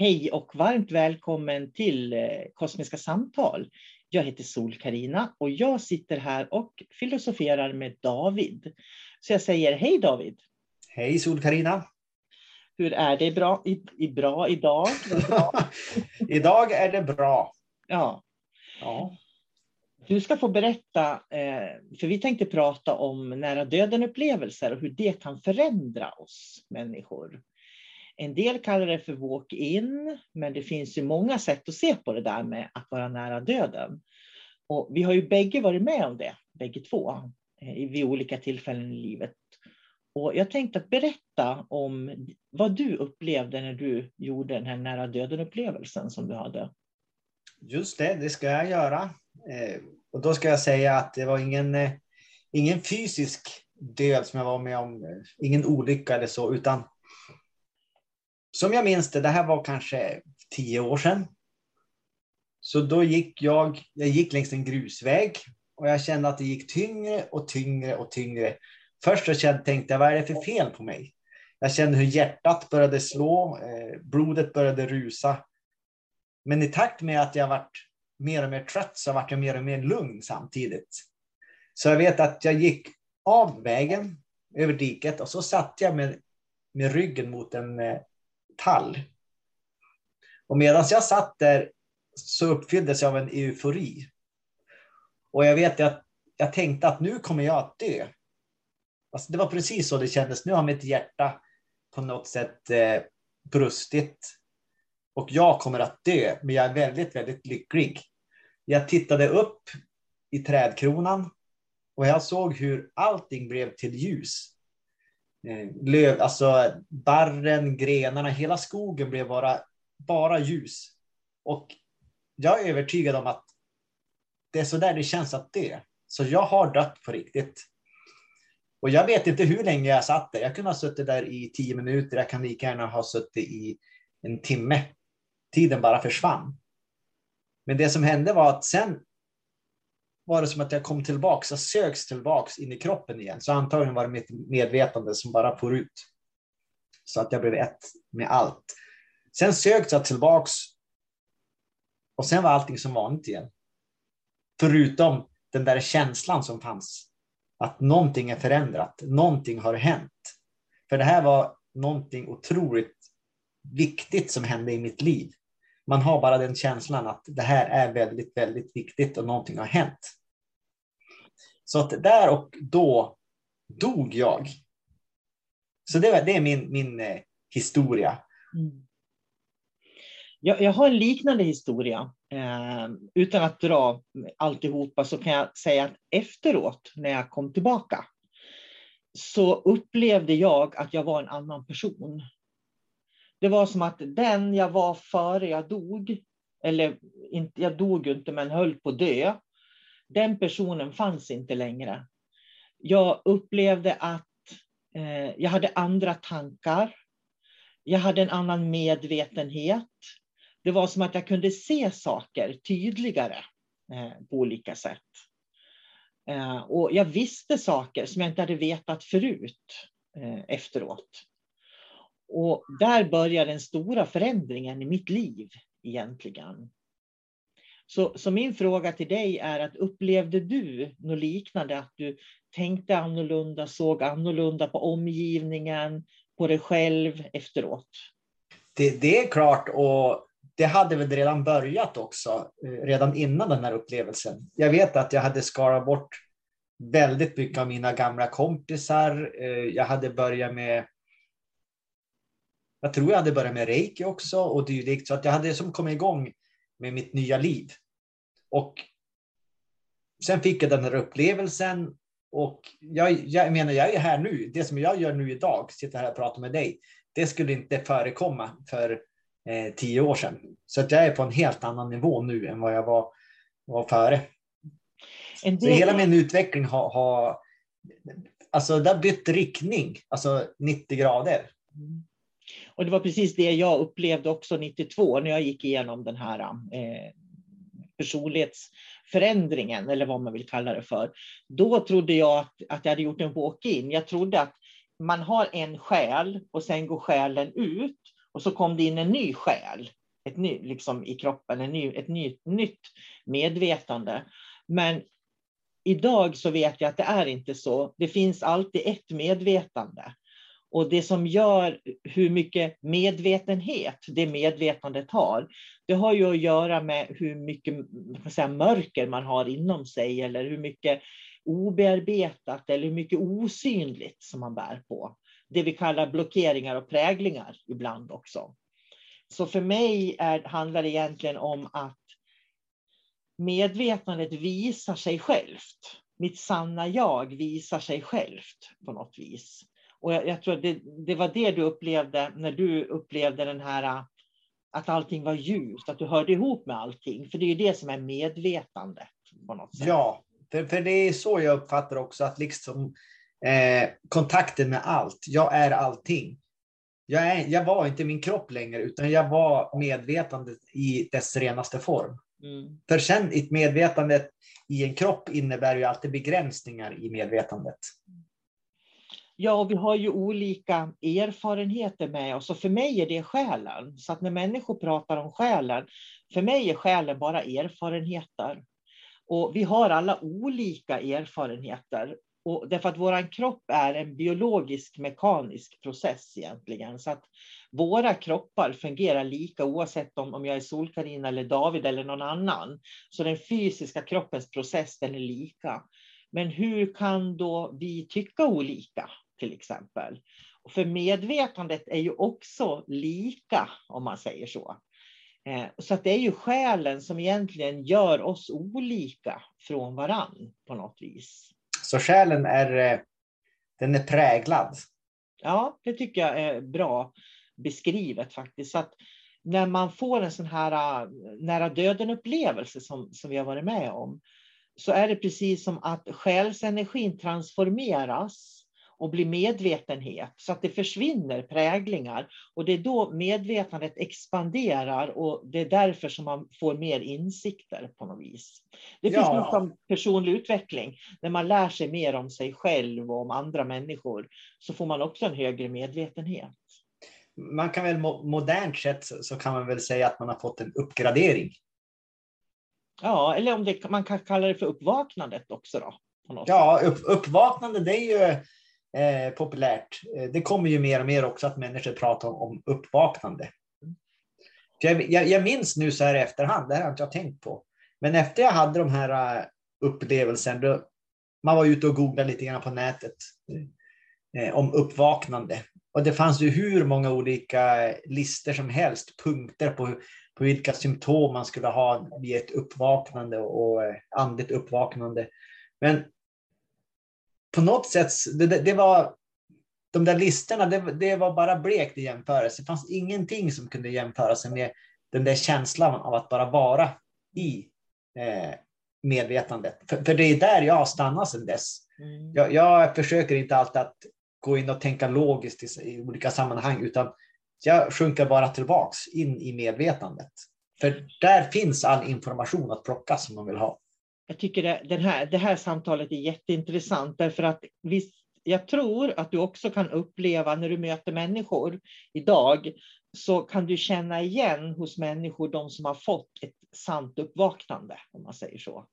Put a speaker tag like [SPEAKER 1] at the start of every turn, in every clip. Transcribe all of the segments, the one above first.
[SPEAKER 1] Hej och varmt välkommen till eh, Kosmiska samtal. Jag heter sol karina och jag sitter här och filosoferar med David. Så jag säger hej David.
[SPEAKER 2] Hej sol karina
[SPEAKER 1] Hur är det bra, i, i bra idag?
[SPEAKER 2] Idag är det bra.
[SPEAKER 1] Ja. ja. Du ska få berätta, eh, för vi tänkte prata om nära döden-upplevelser och hur det kan förändra oss människor. En del kallar det för walk-in, men det finns ju många sätt att se på det där med att vara nära döden. Och vi har ju bägge varit med om det, bägge två, eh, vid olika tillfällen i livet. Och jag tänkte att berätta om vad du upplevde när du gjorde den här nära döden-upplevelsen som du hade.
[SPEAKER 2] Just det, det ska jag göra. Eh, och då ska jag säga att det var ingen, eh, ingen fysisk död som jag var med om, ingen olycka eller så, utan som jag minns det, det här var kanske tio år sedan. Så då gick jag, jag gick längs en grusväg och jag kände att det gick tyngre och tyngre och tyngre. Först så kände, tänkte jag, vad är det för fel på mig? Jag kände hur hjärtat började slå, eh, blodet började rusa. Men i takt med att jag vart mer och mer trött så vart jag mer och mer lugn samtidigt. Så jag vet att jag gick av vägen över diket och så satt jag med, med ryggen mot en eh, tall. Och medan jag satt där så uppfylldes jag av en eufori. Och jag vet att jag tänkte att nu kommer jag att dö. Alltså det var precis så det kändes. Nu har mitt hjärta på något sätt eh, brustit. Och jag kommer att dö, men jag är väldigt, väldigt lycklig. Jag tittade upp i trädkronan och jag såg hur allting blev till ljus. Eh, löv, alltså barren, grenarna, hela skogen blev bara, bara ljus. Och jag är övertygad om att det är så där det känns att dö. Så jag har dött på riktigt. Och jag vet inte hur länge jag satt där. Jag kunde ha suttit där i tio minuter. Jag kan lika gärna ha suttit i en timme. Tiden bara försvann. Men det som hände var att sen var det som att jag kom tillbaks, jag söks tillbaks in i kroppen igen. Så antagligen var det mitt medvetande som bara for ut. Så att jag blev ett med allt. Sen sögs jag tillbaks och sen var allting som vanligt igen. Förutom den där känslan som fanns. Att någonting är förändrat, någonting har hänt. För det här var någonting otroligt viktigt som hände i mitt liv. Man har bara den känslan att det här är väldigt, väldigt viktigt och någonting har hänt. Så att där och då dog jag. Så det, det är min, min eh, historia. Mm.
[SPEAKER 1] Jag, jag, har en liknande historia. Eh, utan att dra alltihopa så kan jag säga att efteråt, när jag kom tillbaka, så upplevde jag att jag var en annan person. Det var som att den jag var före jag dog, eller inte, jag dog inte men höll på att dö, den personen fanns inte längre. Jag upplevde att eh, jag hade andra tankar. Jag hade en annan medvetenhet. Det var som att jag kunde se saker tydligare eh, på olika sätt. Eh, och jag visste saker som jag inte hade vetat förut eh, efteråt. Och där började den stora förändringen i mitt liv egentligen. Så, så min fråga till dig är att upplevde du något liknande, att du tänkte annorlunda, såg annorlunda på omgivningen, på dig själv efteråt?
[SPEAKER 2] Det, det är klart och det hade väl redan börjat också, eh, redan innan den här upplevelsen. Jag vet att jag hade skalat bort väldigt mycket av mina gamla kompisar. Eh, jag hade börjat med jag tror jag hade börjat med reiki också och dylikt, så att jag hade som kommit igång med mitt nya liv. Och sen fick jag den här upplevelsen och jag, jag menar, jag är här nu. Det som jag gör nu idag, sitter här och pratar med dig, det skulle inte förekomma för eh, tio år sedan. Så att jag är på en helt annan nivå nu än vad jag var, var före. Del... Så hela min utveckling har, har alltså det har bytt riktning, alltså 90 grader. Mm.
[SPEAKER 1] Och det var precis det jag upplevde också 92 när jag gick igenom den här eh, personlighetsförändringen, eller vad man vill kalla det för. Då trodde jag att, att jag hade gjort en walk-in. Jag trodde att man har en själ och sen går själen ut och så kom det in en ny själ ett ny, liksom i kroppen, en ny, ett ny, nytt medvetande. Men idag så vet jag att det är inte så. Det finns alltid ett medvetande. Och det som gör hur mycket medvetenhet det medvetandet har, det har ju att göra med hur mycket säga, mörker man har inom sig eller hur mycket obearbetat eller hur mycket osynligt som man bär på. Det vi kallar blockeringar och präglingar ibland också. Så för mig är, handlar det egentligen om att medvetandet visar sig självt. Mitt sanna jag visar sig självt på något vis. Och jag, jag tror det, det var det du upplevde när du upplevde den här att allting var ljust, att du hörde ihop med allting. För det är ju det som är medvetandet. På något sätt.
[SPEAKER 2] Ja, för, för det är så jag uppfattar också att liksom eh, kontakten med allt. Jag är allting. Jag, är, jag var inte min kropp längre, utan jag var medvetandet i dess renaste form. Mm. För sen, ett medvetande i en kropp innebär ju alltid begränsningar i medvetandet.
[SPEAKER 1] Ja, och vi har ju olika erfarenheter med oss och för mig är det själen. Så att när människor pratar om själen, för mig är själen bara erfarenheter. Och vi har alla olika erfarenheter. Och därför att vår kropp är en biologisk mekanisk process egentligen. Så att våra kroppar fungerar lika oavsett om, om jag är Solkarina eller David eller någon annan. Så den fysiska kroppens process den är lika. Men hur kan då vi tycka olika? Till exempel. För medvetandet är ju också lika, om man säger så. Eh, så att det är ju själen som egentligen gör oss olika från varann på något vis.
[SPEAKER 2] Så själen är, eh, den är präglad?
[SPEAKER 1] Ja, det tycker jag är bra beskrivet faktiskt. Så att när man får en sån här äh, nära döden upplevelse som, som vi har varit med om, så är det precis som att själsenergin transformeras och blir medvetenhet så att det försvinner präglingar. Och det är då medvetandet expanderar och det är därför som man får mer insikter på något vis. Det finns ja. som personlig utveckling. När man lär sig mer om sig själv och om andra människor så får man också en högre medvetenhet.
[SPEAKER 2] Man kan väl modernt sett så kan man väl säga att man har fått en uppgradering.
[SPEAKER 1] Ja, eller om det, man kan kalla det för uppvaknandet också då.
[SPEAKER 2] Ja, upp, uppvaknande det är ju eh, populärt. Eh, det kommer ju mer och mer också att människor pratar om, uppvaknande. Jag, jag, jag, minns nu så här i efterhand, det här har inte jag tänkt på. Men efter jag hade de här eh, upplevelsen, då, man var ute och googlade lite grann på nätet eh, om uppvaknande. Och det fanns ju hur många olika listor som helst, punkter på, på vilka symptom man skulle ha vid ett uppvaknande och, eh, andligt uppvaknande. Men på något sätt, det, det var de där listorna, det, det, var bara blekt i jämförelse. Det fanns ingenting som kunde jämföra sig med den där känslan av att bara vara i eh, medvetandet. För, för, det är där jag har stannat sedan dess. Mm. Jag, jag, försöker inte alltid att gå in och tänka logiskt i, i, olika sammanhang, utan jag sjunker bara tillbaks in i medvetandet. För där finns all information att plocka som man vill ha
[SPEAKER 1] jag tycker det, den här, det här samtalet är jätteintressant därför att visst, jag tror att du också kan uppleva när du möter människor idag så kan du känna igen hos människor de som har fått ett sant uppvaknande, om man säger så.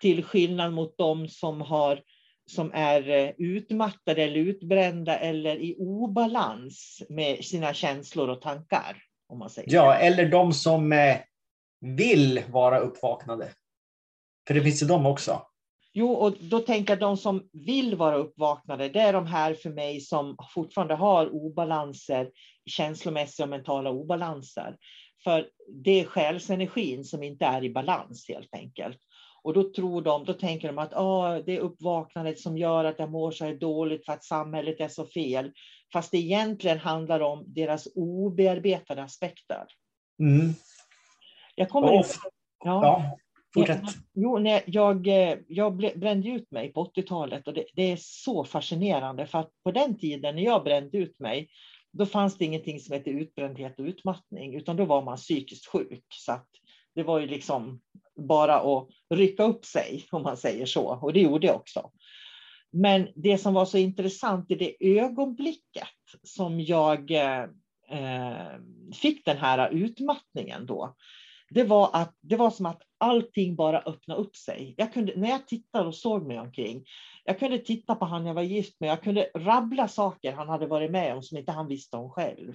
[SPEAKER 1] Till skillnad mot de som, har, som är eh, utmattade eller utbrända eller i obalans med sina känslor och tankar. Om man säger
[SPEAKER 2] ja, så. eller de som eh, vill vara uppvaknade. För det finns ju de också.
[SPEAKER 1] Jo, och då tänker jag de som vill vara uppvaknade, det är de här för mig som fortfarande har obalanser, känslomässiga och mentala obalanser. För det är själsenergin som inte är i balans helt enkelt. Och då tror de, då tänker de att oh, det är uppvaknandet som gör att jag mår så här dåligt för att samhället är så fel. Fast det egentligen handlar om deras obearbetade aspekter.
[SPEAKER 2] Mm.
[SPEAKER 1] Jag kommer
[SPEAKER 2] ja. ja. Fortsätt.
[SPEAKER 1] Jo, nej, jag, eh, jag brände ut mig på 80-talet och det, det, är så fascinerande för att på den tiden när jag brände ut mig, då fanns det ingenting som hette utbrändhet och utmattning, utan då var man psykiskt sjuk. Så att det var ju liksom bara att rycka upp sig, om man säger så, och det gjorde jag också. Men det som var så intressant i det ögonblicket som jag eh, eh fick den här utmattningen då, det var, att, det var som att allting bara öppnade upp sig. Jag kunde, när jag tittade och såg mig omkring, jag kunde titta på han jag var gift med, jag kunde rabbla saker han hade varit med om som inte han visste om själv.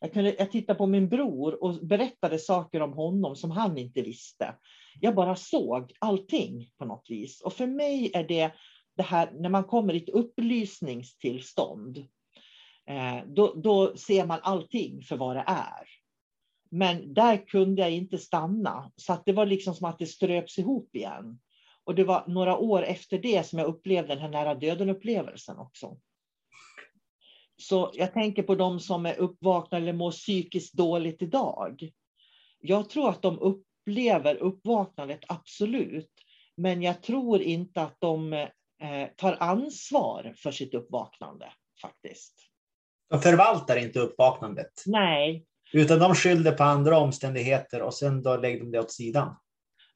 [SPEAKER 1] Jag, kunde, jag tittade på min bror och berättade saker om honom som han inte visste. Jag bara såg allting på något vis. Och för mig är det det här när man kommer i ett upplysningstillstånd. Eh, då, då ser man allting för vad det är. Men där kunde jag inte stanna, så att det var liksom som att det ströps ihop igen. Och det var några år efter det som jag upplevde den här nära döden-upplevelsen också. Så jag tänker på de som är uppvaknade eller mår psykiskt dåligt idag. Jag tror att de upplever uppvaknandet, absolut. Men jag tror inte att de eh, tar ansvar för sitt uppvaknande, faktiskt.
[SPEAKER 2] De förvaltar inte uppvaknandet?
[SPEAKER 1] Nej,
[SPEAKER 2] utan de skyllde på andra omständigheter och sen då lägger de det åt sidan.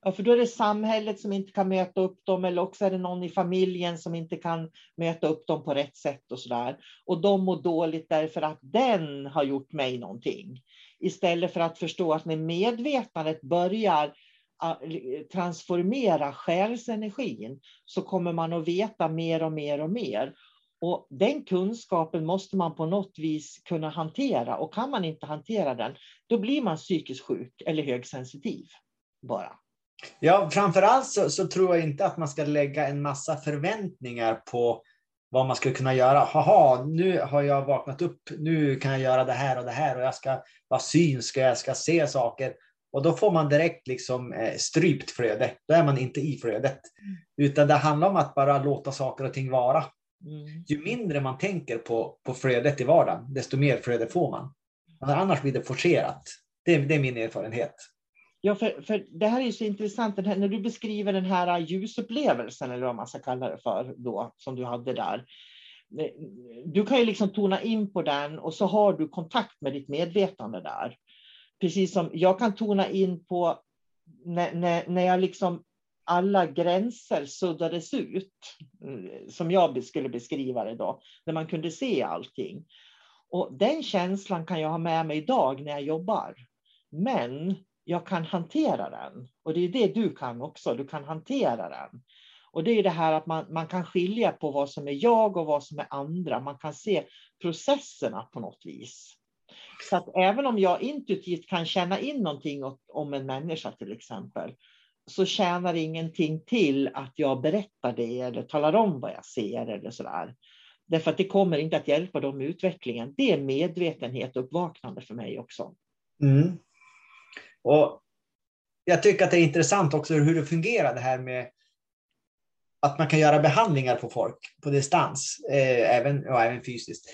[SPEAKER 1] Ja, för då är det samhället som inte kan möta upp dem eller också är det någon i familjen som inte kan möta upp dem på rätt sätt och så där. Och de mår dåligt därför att den har gjort mig någonting. Istället för att förstå att när medvetandet börjar transformera själsenergin så kommer man att veta mer och mer och mer. Och den kunskapen måste man på något vis kunna hantera och kan man inte hantera den, då blir man psykiskt sjuk eller högsensitiv bara.
[SPEAKER 2] Ja, framförallt så, så tror jag inte att man ska lägga en massa förväntningar på vad man skulle kunna göra. Haha, nu har jag vaknat upp, nu kan jag göra det här och det här och jag ska vara synsk och jag ska se saker. Och då får man direkt liksom eh, strypt flöde. Då är man inte i flödet. Mm. Utan det handlar om att bara låta saker och ting vara. Mm. Ju mindre man tänker på, på flödet i vardagen, desto mer flöde får man. Men annars blir det forcerat. Det, det är min erfarenhet.
[SPEAKER 1] Ja, för, för det här är så intressant. Här, när du beskriver den här ljusupplevelsen, eller vad man ska kalla det för, då, som du hade där. Du kan ju liksom tona in på den och så har du kontakt med ditt medvetande där. Precis som jag kan tona in på när, när, när jag liksom alla gränser suddades ut, eh, som jag skulle beskriva det då, när man kunde se allting. Och den känslan kan jag ha med mig idag när jag jobbar. Men jag kan hantera den. Och det är det du kan också, du kan hantera den. Och det är det här att man, man kan skilja på vad som är jag och vad som är andra. Man kan se processerna på något vis. Så att även om jag intuitivt kan känna in någonting om en människa till exempel, så tjänar ingenting till att jag berättar det eller talar om vad jag ser eller sådär. Därför att det kommer inte att hjälpa dem med utvecklingen. Det är medvetenhet och uppvaknande för mig också.
[SPEAKER 2] Mm. Och jag tycker att det är intressant också hur det fungerar det här med att man kan göra behandlingar på folk på distans, eh, även, och även fysiskt.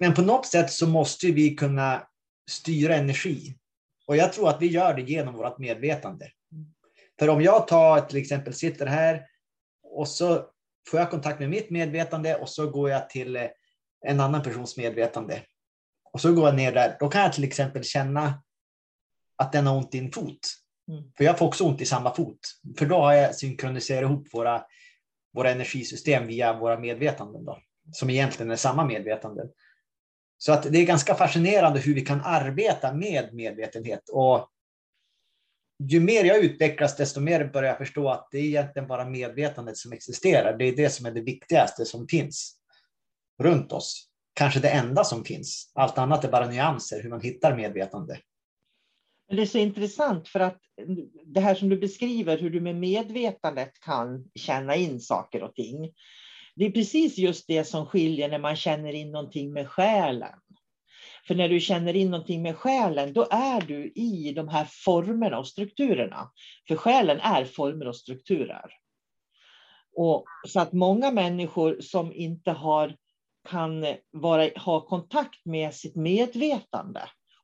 [SPEAKER 2] Men på något sätt så måste vi kunna styra energi. Och jag tror att vi gör det genom vårt medvetande. För om jag tar till exempel sitter här och så får jag kontakt med mitt medvetande och så går jag till eh, en annan persons medvetande. Och så går jag ner där. Då kan jag till exempel känna att den har ont i en fot. Mm. För jag får också ont i samma fot. För då har jag synkroniserat ihop våra, våra energisystem via våra medvetanden. Då, som egentligen är samma medvetanden. Så att det är ganska fascinerande hur vi kan arbeta med medvetenhet. Och ju mer jag utvecklas, desto mer börjar jag förstå att det är egentligen bara medvetandet som existerar. Det är det som är det viktigaste som finns runt oss. Kanske det enda som finns. Allt annat är bara nyanser, hur man hittar medvetande.
[SPEAKER 1] Det är så intressant för att det här som du beskriver, hur du med medvetandet kan känna in saker och ting. Det är precis just det som skiljer när man känner in någonting med själen. För när du känner in någonting med själen, då är du i de här formerna och strukturerna. För själen är former och strukturer. Och, så att många människor som inte har, kan vara, ha kontakt med sitt medvetande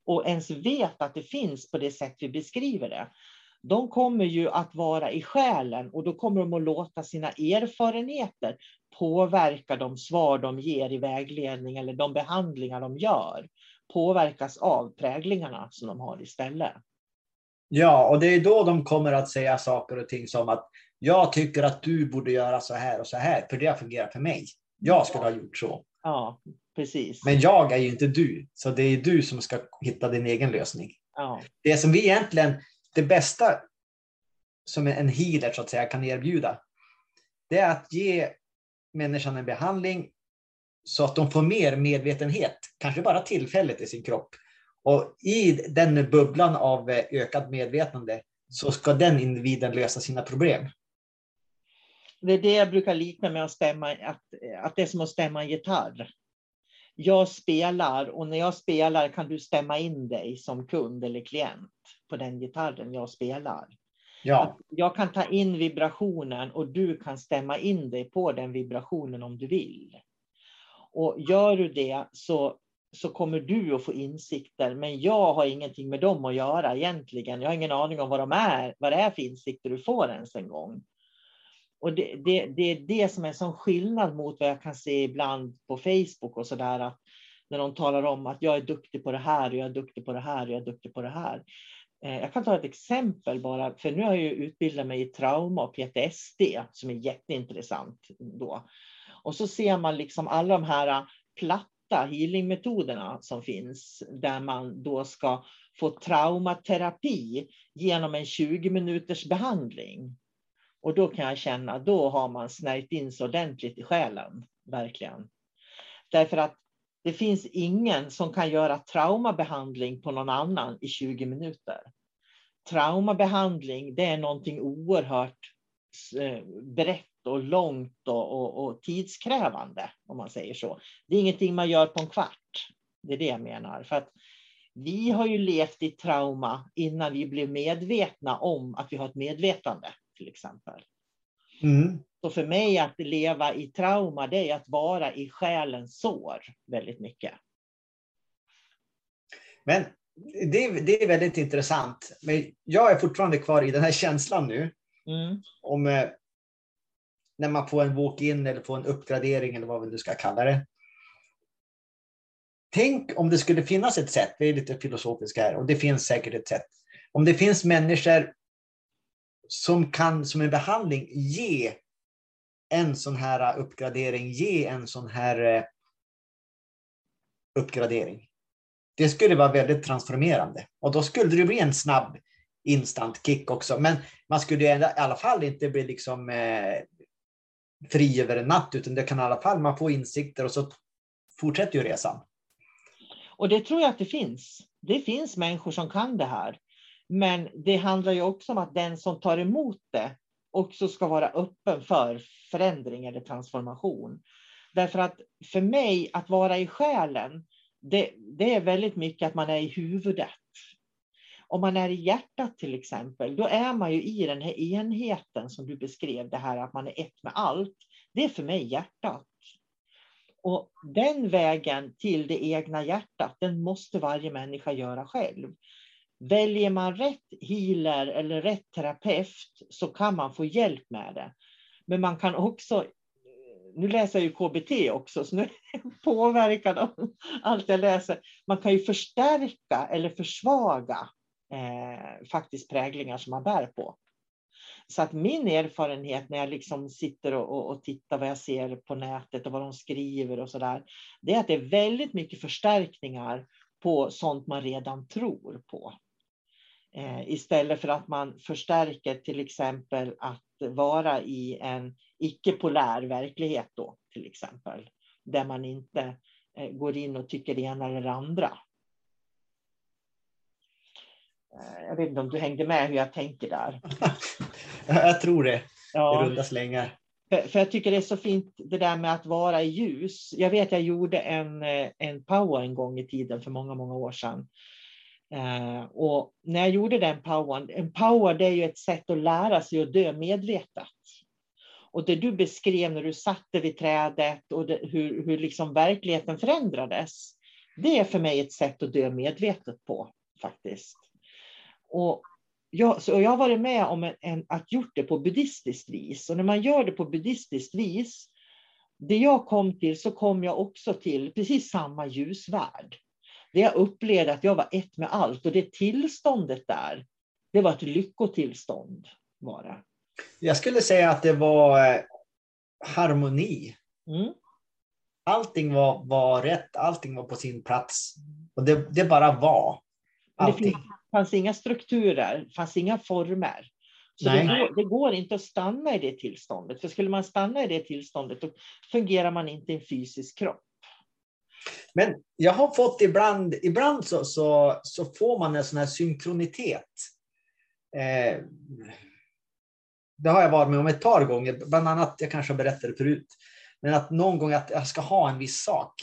[SPEAKER 1] och ens vet att det finns på det sätt vi beskriver det, de kommer ju att vara i själen och då kommer de att låta sina erfarenheter påverka de svar de ger i vägledning eller de behandlingar de gör påverkas av präglingarna som de har istället.
[SPEAKER 2] Ja, och det är då de kommer att säga saker och ting som att jag tycker att du borde göra så här och så här, för det har fungerat för mig. Jag skulle ha gjort så.
[SPEAKER 1] Ja, precis.
[SPEAKER 2] Men jag är ju inte du, så det är du som ska hitta din egen lösning.
[SPEAKER 1] Ja.
[SPEAKER 2] Det som vi egentligen, det bästa som en healer så att säga kan erbjuda, det är att ge människan en behandling så att de får mer medvetenhet, kanske bara tillfälligt i sin kropp. Och i den bubblan av eh, ökat medvetande så ska den individen lösa sina problem.
[SPEAKER 1] Det är det jag brukar likna med att stämma, att, att det är som att stämma en gitarr. Jag spelar och när jag spelar kan du stämma in dig som kund eller klient på den gitarren jag spelar.
[SPEAKER 2] Ja.
[SPEAKER 1] Jag kan ta in vibrationen och du kan stämma in dig på den vibrationen om du vill. Och gör du det så, så kommer du att få insikter, men jag har ingenting med dem att göra egentligen. Jag har ingen aning om vad de är, vad det är för insikter du får ens en gång. Och det, det, det är det som är en sån skillnad mot vad jag kan se ibland på Facebook och sådär, att när de talar om att jag är duktig på det här och jag är duktig på det här och jag är duktig på det här. Eh, jag kan ta ett exempel bara, för nu har jag utbildat mig i trauma och PTSD som är jätteintressant då. Och så ser man liksom alla de här äh, platta healingmetoderna som finns, där man då ska få traumaterapi genom en 20 minuters behandling. Och då kan jag känna, då har man snärjt in sig ordentligt i själen, verkligen. Därför att det finns ingen som kan göra traumabehandling på någon annan i 20 minuter. Traumabehandling, det är någonting oerhört äh, brett och långt och, och, och, tidskrävande, om man säger så. Det är ingenting man gör på en kvart. Det är det jag menar. För att vi har ju levt i trauma innan vi blev medvetna om att vi har ett medvetande, till exempel.
[SPEAKER 2] Mm.
[SPEAKER 1] Så för mig att leva i trauma, det är att vara i själens sår väldigt mycket.
[SPEAKER 2] Men det, det är väldigt intressant. Men jag är fortfarande kvar i den här känslan nu.
[SPEAKER 1] Mm.
[SPEAKER 2] Om eh, när man får en walk-in eller får en uppgradering eller vad vi nu ska kalla det. Tänk om det skulle finnas ett sätt, vi är lite filosofiska här, och det finns säkert ett sätt. Om det finns människor som kan som en behandling ge en sån här uppgradering, ge en sån här eh, uppgradering. Det skulle vara väldigt transformerande och då skulle det bli en snabb instant kick också. Men man skulle i alla fall inte bli liksom eh, fri över en natt, utan det kan i alla fall man få insikter och så fortsätter ju resan.
[SPEAKER 1] Och det tror jag att det finns. Det finns människor som kan det här. Men det handlar ju också om att den som tar emot det också ska vara öppen för förändring eller transformation. Därför att för mig, att vara i själen, det, det är väldigt mycket att man är i huvudet. Om man är i hjärtat till exempel, då är man ju i den här enheten som du beskrev, det här att man är ett med allt. Det är för mig hjärtat. Och den vägen till det egna hjärtat, den måste varje människa göra själv. Väljer man rätt healer eller rätt terapeut så kan man få hjälp med det. Men man kan också, nu läser jag ju KBT också, så nu påverkar de allt jag läser. Man kan ju förstärka eller försvaga eh, faktiskt präglingar som man bär på. Så att min erfarenhet när jag liksom sitter och, och, och, tittar vad jag ser på nätet och vad de skriver och sådär, det är att det är väldigt mycket förstärkningar på sånt man redan tror på. Eh, istället för att man förstärker till exempel att vara i en icke-polär verklighet då, till exempel. Där man inte eh, går in och tycker det ena eller det andra. Eh, jag vet inte om du hängde med hur jag tänker där.
[SPEAKER 2] jag tror det. Ja. I runda slängar.
[SPEAKER 1] För, för, jag tycker det är så fint det där med att vara i ljus. Jag vet jag gjorde en, eh, en power en gång i tiden för många, många år sedan. Eh, och när jag gjorde den powern, en power det är ju ett sätt att lära sig att dö medvetet. Och det du beskrev när du satte vid trädet och det, hur, hur liksom verkligheten förändrades, det är för mig ett sätt att dö medvetet på faktiskt. Och jag, så jag har varit med om en, en, att gjort det på buddhistiskt vis. Och när man gör det på buddhistiskt vis, det jag kom till så kom jag också till precis samma ljusvärld. Det jag upplevde att jag var ett med allt och det tillståndet där, det var ett lyckotillstånd. Det.
[SPEAKER 2] Jag skulle säga att det var eh, harmoni.
[SPEAKER 1] Mm.
[SPEAKER 2] Allting var, var rätt, allting var på sin plats. Och det, det bara var. Allting.
[SPEAKER 1] Det fanns inga strukturer, fanns inga former. Så det går, det går, inte att stanna i det tillståndet. För skulle man stanna i det tillståndet, då fungerar man inte i en fysisk kropp.
[SPEAKER 2] Men jag har fått ibland, ibland så, så, så får man en sån här synkronitet. Eh, det har jag varit med om ett par gånger, bland annat, jag kanske har berättat det förut, men att någon gång att jag ska ha en viss sak,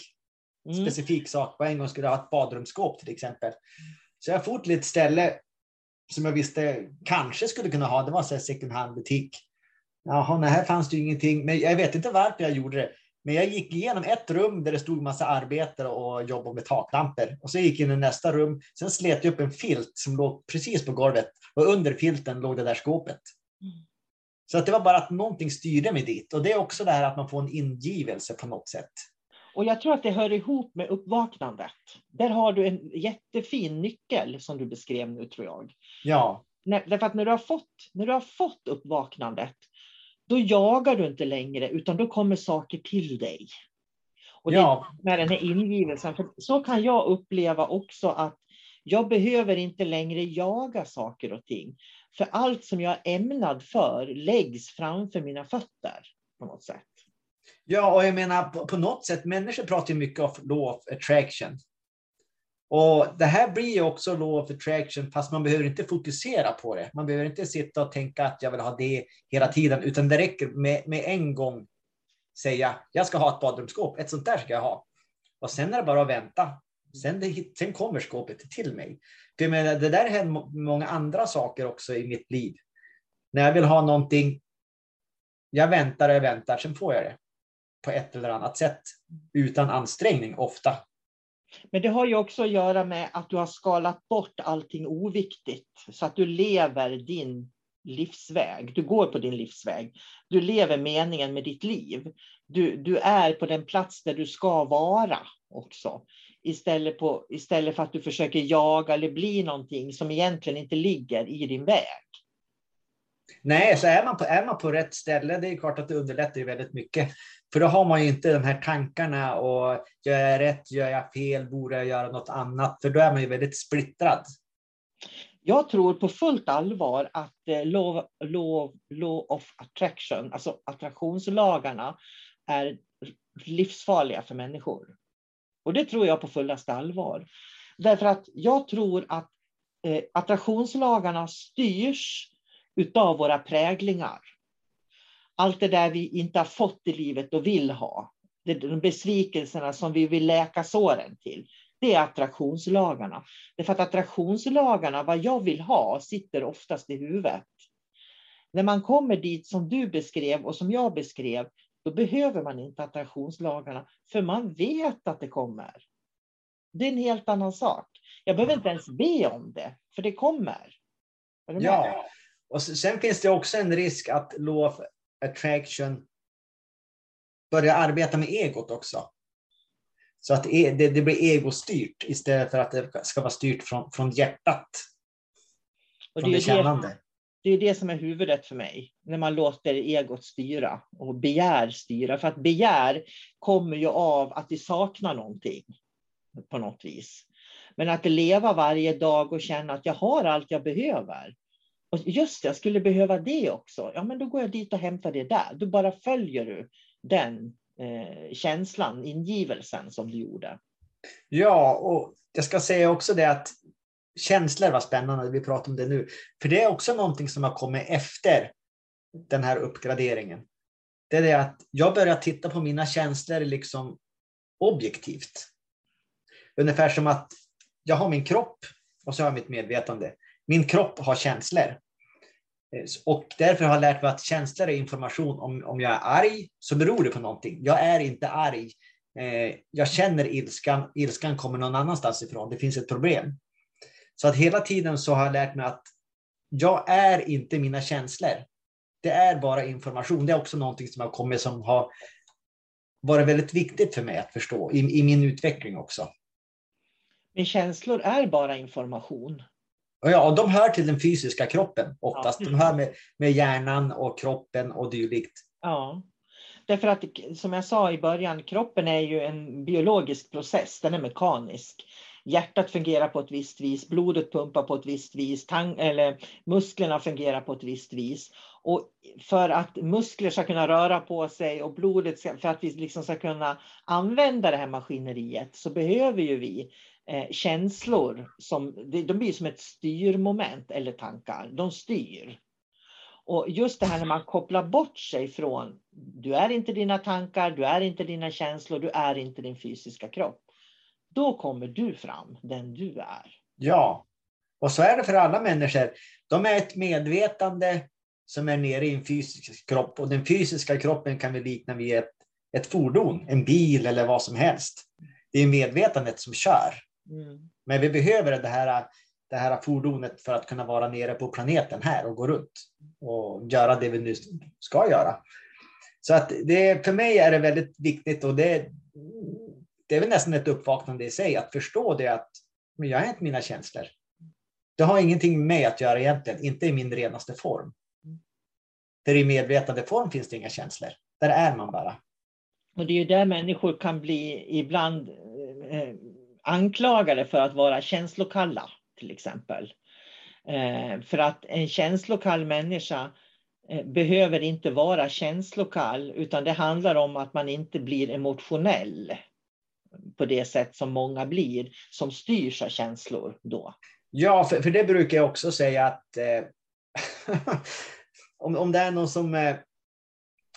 [SPEAKER 2] mm. specifik sak. På en gång skulle jag ha ett badrumsskåp till exempel. Så jag for till ett ställe som jag visste kanske skulle kunna ha, det var en second hand butik. Jaha, nej, här fanns det ju ingenting, men jag vet inte varför jag gjorde det. Men jag gick igenom ett rum där det stod massa arbetare och jobbade med taklampor. Och så gick jag in i nästa rum. Sen slet jag upp en filt som låg precis på golvet. Och under filten låg det där skåpet. Mm. Så att det var bara att någonting styrde mig dit. Och det är också det här att man får en ingivelse på något sätt.
[SPEAKER 1] Och jag tror att det hör ihop med uppvaknandet. Där har du en jättefin nyckel som du beskrev nu tror jag.
[SPEAKER 2] Ja.
[SPEAKER 1] När, därför att när du har fått, när du har fått uppvaknandet, då jagar du inte längre, utan då kommer saker till dig. Och det ja. med den här ingivelsen, för så kan jag uppleva också att jag behöver inte längre jaga saker och ting. För allt som jag är ämnad för läggs framför mina fötter på något sätt.
[SPEAKER 2] Ja, och jag menar på, på något sätt, människor pratar ju mycket om law of attraction. Och det här blir ju också law of attraction, fast man behöver inte fokusera på det. Man behöver inte sitta och tänka att jag vill ha det hela tiden, utan det räcker med, med en gång säga, jag ska ha ett badrumsskåp, ett sånt där ska jag ha. Och sen är det bara att vänta. Sen, det, sen kommer skåpet till mig. För menar, det där händer många andra saker också i mitt liv. När jag vill ha någonting, jag väntar och väntar, sen får jag det på ett eller annat sätt utan ansträngning ofta.
[SPEAKER 1] Men det har ju också att göra med att du har skalat bort allting oviktigt så att du lever din livsväg. Du går på din livsväg. Du lever meningen med ditt liv. Du, du är på den plats där du ska vara också. Istället, på, istället för att du försöker jaga eller bli någonting som egentligen inte ligger i din väg.
[SPEAKER 2] Nej, så är man, på, är man på rätt ställe, det är klart att det underlättar väldigt mycket. För då har man ju inte de här tankarna och gör jag rätt, gör jag fel, borde jag göra något annat? För då är man ju väldigt splittrad.
[SPEAKER 1] Jag tror på fullt allvar att eh, law, law, law of attraction, alltså attraktionslagarna, är livsfarliga för människor. Och det tror jag på fullaste allvar. Därför att jag tror att eh, attraktionslagarna styrs utav våra präglingar. Allt det där vi inte har fått i livet och vill ha. De besvikelserna som vi vill läka såren till. Det är attraktionslagarna. Därför att attraktionslagarna, vad jag vill ha, sitter oftast i huvudet. När man kommer dit som du beskrev och som jag beskrev, då behöver man inte attraktionslagarna, för man vet att det kommer. Det är en helt annan sak. Jag behöver inte ens be om det, för det kommer.
[SPEAKER 2] Ja, och sen finns det också en risk att lov attraction börjar arbeta med egot också. Så att det, det blir egostyrt istället för att det ska vara styrt från, från hjärtat.
[SPEAKER 1] Och det, är det, kännande. det är det som är huvudet för mig, när man låter egot styra och begär styra. För att begär kommer ju av att vi saknar någonting på något vis. Men att leva varje dag och känna att jag har allt jag behöver. Och just det, jag skulle behöva det också. Ja, men då går jag dit och hämtar det där. Då bara följer du den eh, känslan, ingivelsen som du gjorde.
[SPEAKER 2] Ja, och jag ska säga också det att känslor var spännande, vi pratar om det nu. För det är också någonting som har kommit efter den här uppgraderingen. Det är det att jag börjar titta på mina känslor liksom objektivt. Ungefär som att jag har min kropp och så har jag mitt medvetande. Min kropp har känslor. Eh, och därför har jag lärt mig att känslor är information. Om, om jag är arg så beror det på någonting. Jag är inte arg. Eh, jag känner ilskan. Ilskan kommer någon annanstans ifrån. Det finns ett problem. Så att hela tiden så har jag lärt mig att jag är inte mina känslor. Det är bara information. Det är också någonting som har kommit som har varit väldigt viktigt för mig att förstå i, i min utveckling också.
[SPEAKER 1] Men känslor är bara information.
[SPEAKER 2] Ja, de hör till den fysiska kroppen oftast. Ja. De hör med, med hjärnan och kroppen och dylikt.
[SPEAKER 1] Ja, därför att som jag sa i början, kroppen är ju en biologisk process, den är mekanisk. Hjärtat fungerar på ett visst vis, blodet pumpar på ett visst vis, tang eller musklerna fungerar på ett visst vis. Och för att muskler ska kunna röra på sig och blodet ska, för att vi liksom ska kunna använda det här maskineriet så behöver ju vi eh, känslor som de blir som ett styrmoment eller tankar. De styr. Och just det här när man kopplar bort sig från, du är inte dina tankar, du är inte dina känslor, du är inte din fysiska kropp. Då kommer du fram, den du är.
[SPEAKER 2] Ja, och så är det för alla människor. De är ett medvetande som är nere i en fysisk kropp och den fysiska kroppen kan vi likna vid ett, ett fordon, en bil eller vad som helst. Det är medvetandet som kör. Mm. Men vi behöver det här, det här fordonet för att kunna vara nere på planeten här och gå runt och göra det vi nu ska göra. Så att det, för mig är det väldigt viktigt och det, det är väl nästan ett uppvaknande i sig att förstå det att men jag är inte mina känslor. Det har ingenting med mig att göra egentligen, inte i min renaste form. För i medvetande form finns det inga känslor. Där är man bara.
[SPEAKER 1] Och det är ju där människor kan bli ibland eh, anklagade för att vara känslokalla till exempel. Eh, för att en känslokall människa eh, behöver inte vara känslokall utan det handlar om att man inte blir emotionell på det sätt som många blir som styrs av känslor då.
[SPEAKER 2] Ja, för, för det brukar jag också säga att eh, om, om det är någon som, eh,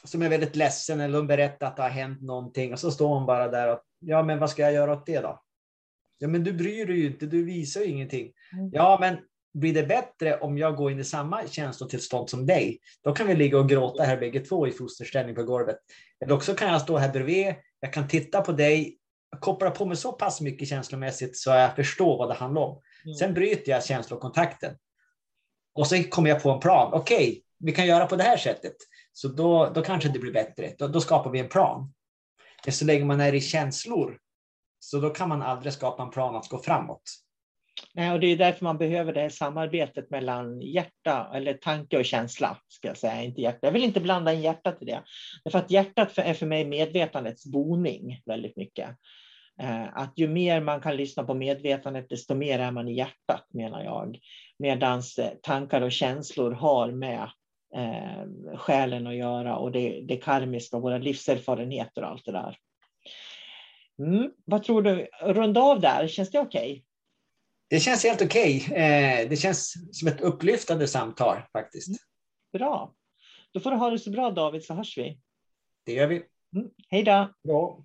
[SPEAKER 2] som är väldigt ledsen eller de berättar att det har hänt någonting och så står hon bara där och ja, men vad ska jag göra åt det då? Ja, men du bryr dig ju inte, du visar ju ingenting. Mm. Ja, men blir det bättre om jag går in i samma känslotillstånd som dig? Då kan vi ligga och gråta här bägge två i fosterställning på golvet. Eller också kan jag stå här bredvid, jag kan titta på dig kopplar på mig så pass mycket känslomässigt så jag förstår vad det handlar om. Mm. Sen bryter jag känslokontakten. Och så kommer jag på en plan. Okej, okay, vi kan göra på det här sättet. Så då, då kanske det blir bättre. Då, då skapar vi en plan. Men så länge man är i känslor, så då kan man aldrig skapa en plan att gå framåt.
[SPEAKER 1] Nej, och det är därför man behöver det här samarbetet mellan hjärta, eller tanke och känsla, ska jag säga, inte hjärta. Jag vill inte blanda in hjärtat i det. Därför att hjärtat är för mig medvetandets boning väldigt mycket. Eh, att ju mer man kan lyssna på medvetandet, desto mer är man i hjärtat, menar jag. Medan eh, tankar och känslor har med eh, själen att göra och det, det karmiska, våra livserfarenheter och allt det där. Mm, vad tror du? Runda av där, känns det okej? Okay?
[SPEAKER 2] Det känns helt okej. Okay. Eh, det känns som ett upplyftande samtal faktiskt. Mm,
[SPEAKER 1] bra. Då får du ha det så bra David, så hörs vi.
[SPEAKER 2] Det gör vi.
[SPEAKER 1] Mm, hej då.
[SPEAKER 2] Ja.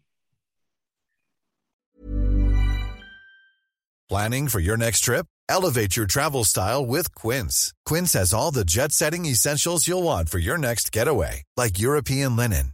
[SPEAKER 3] Planning for your next trip? Elevate your travel style with Quince. Quince has all the jet-setting essentials you'll want for your next getaway, like European linen,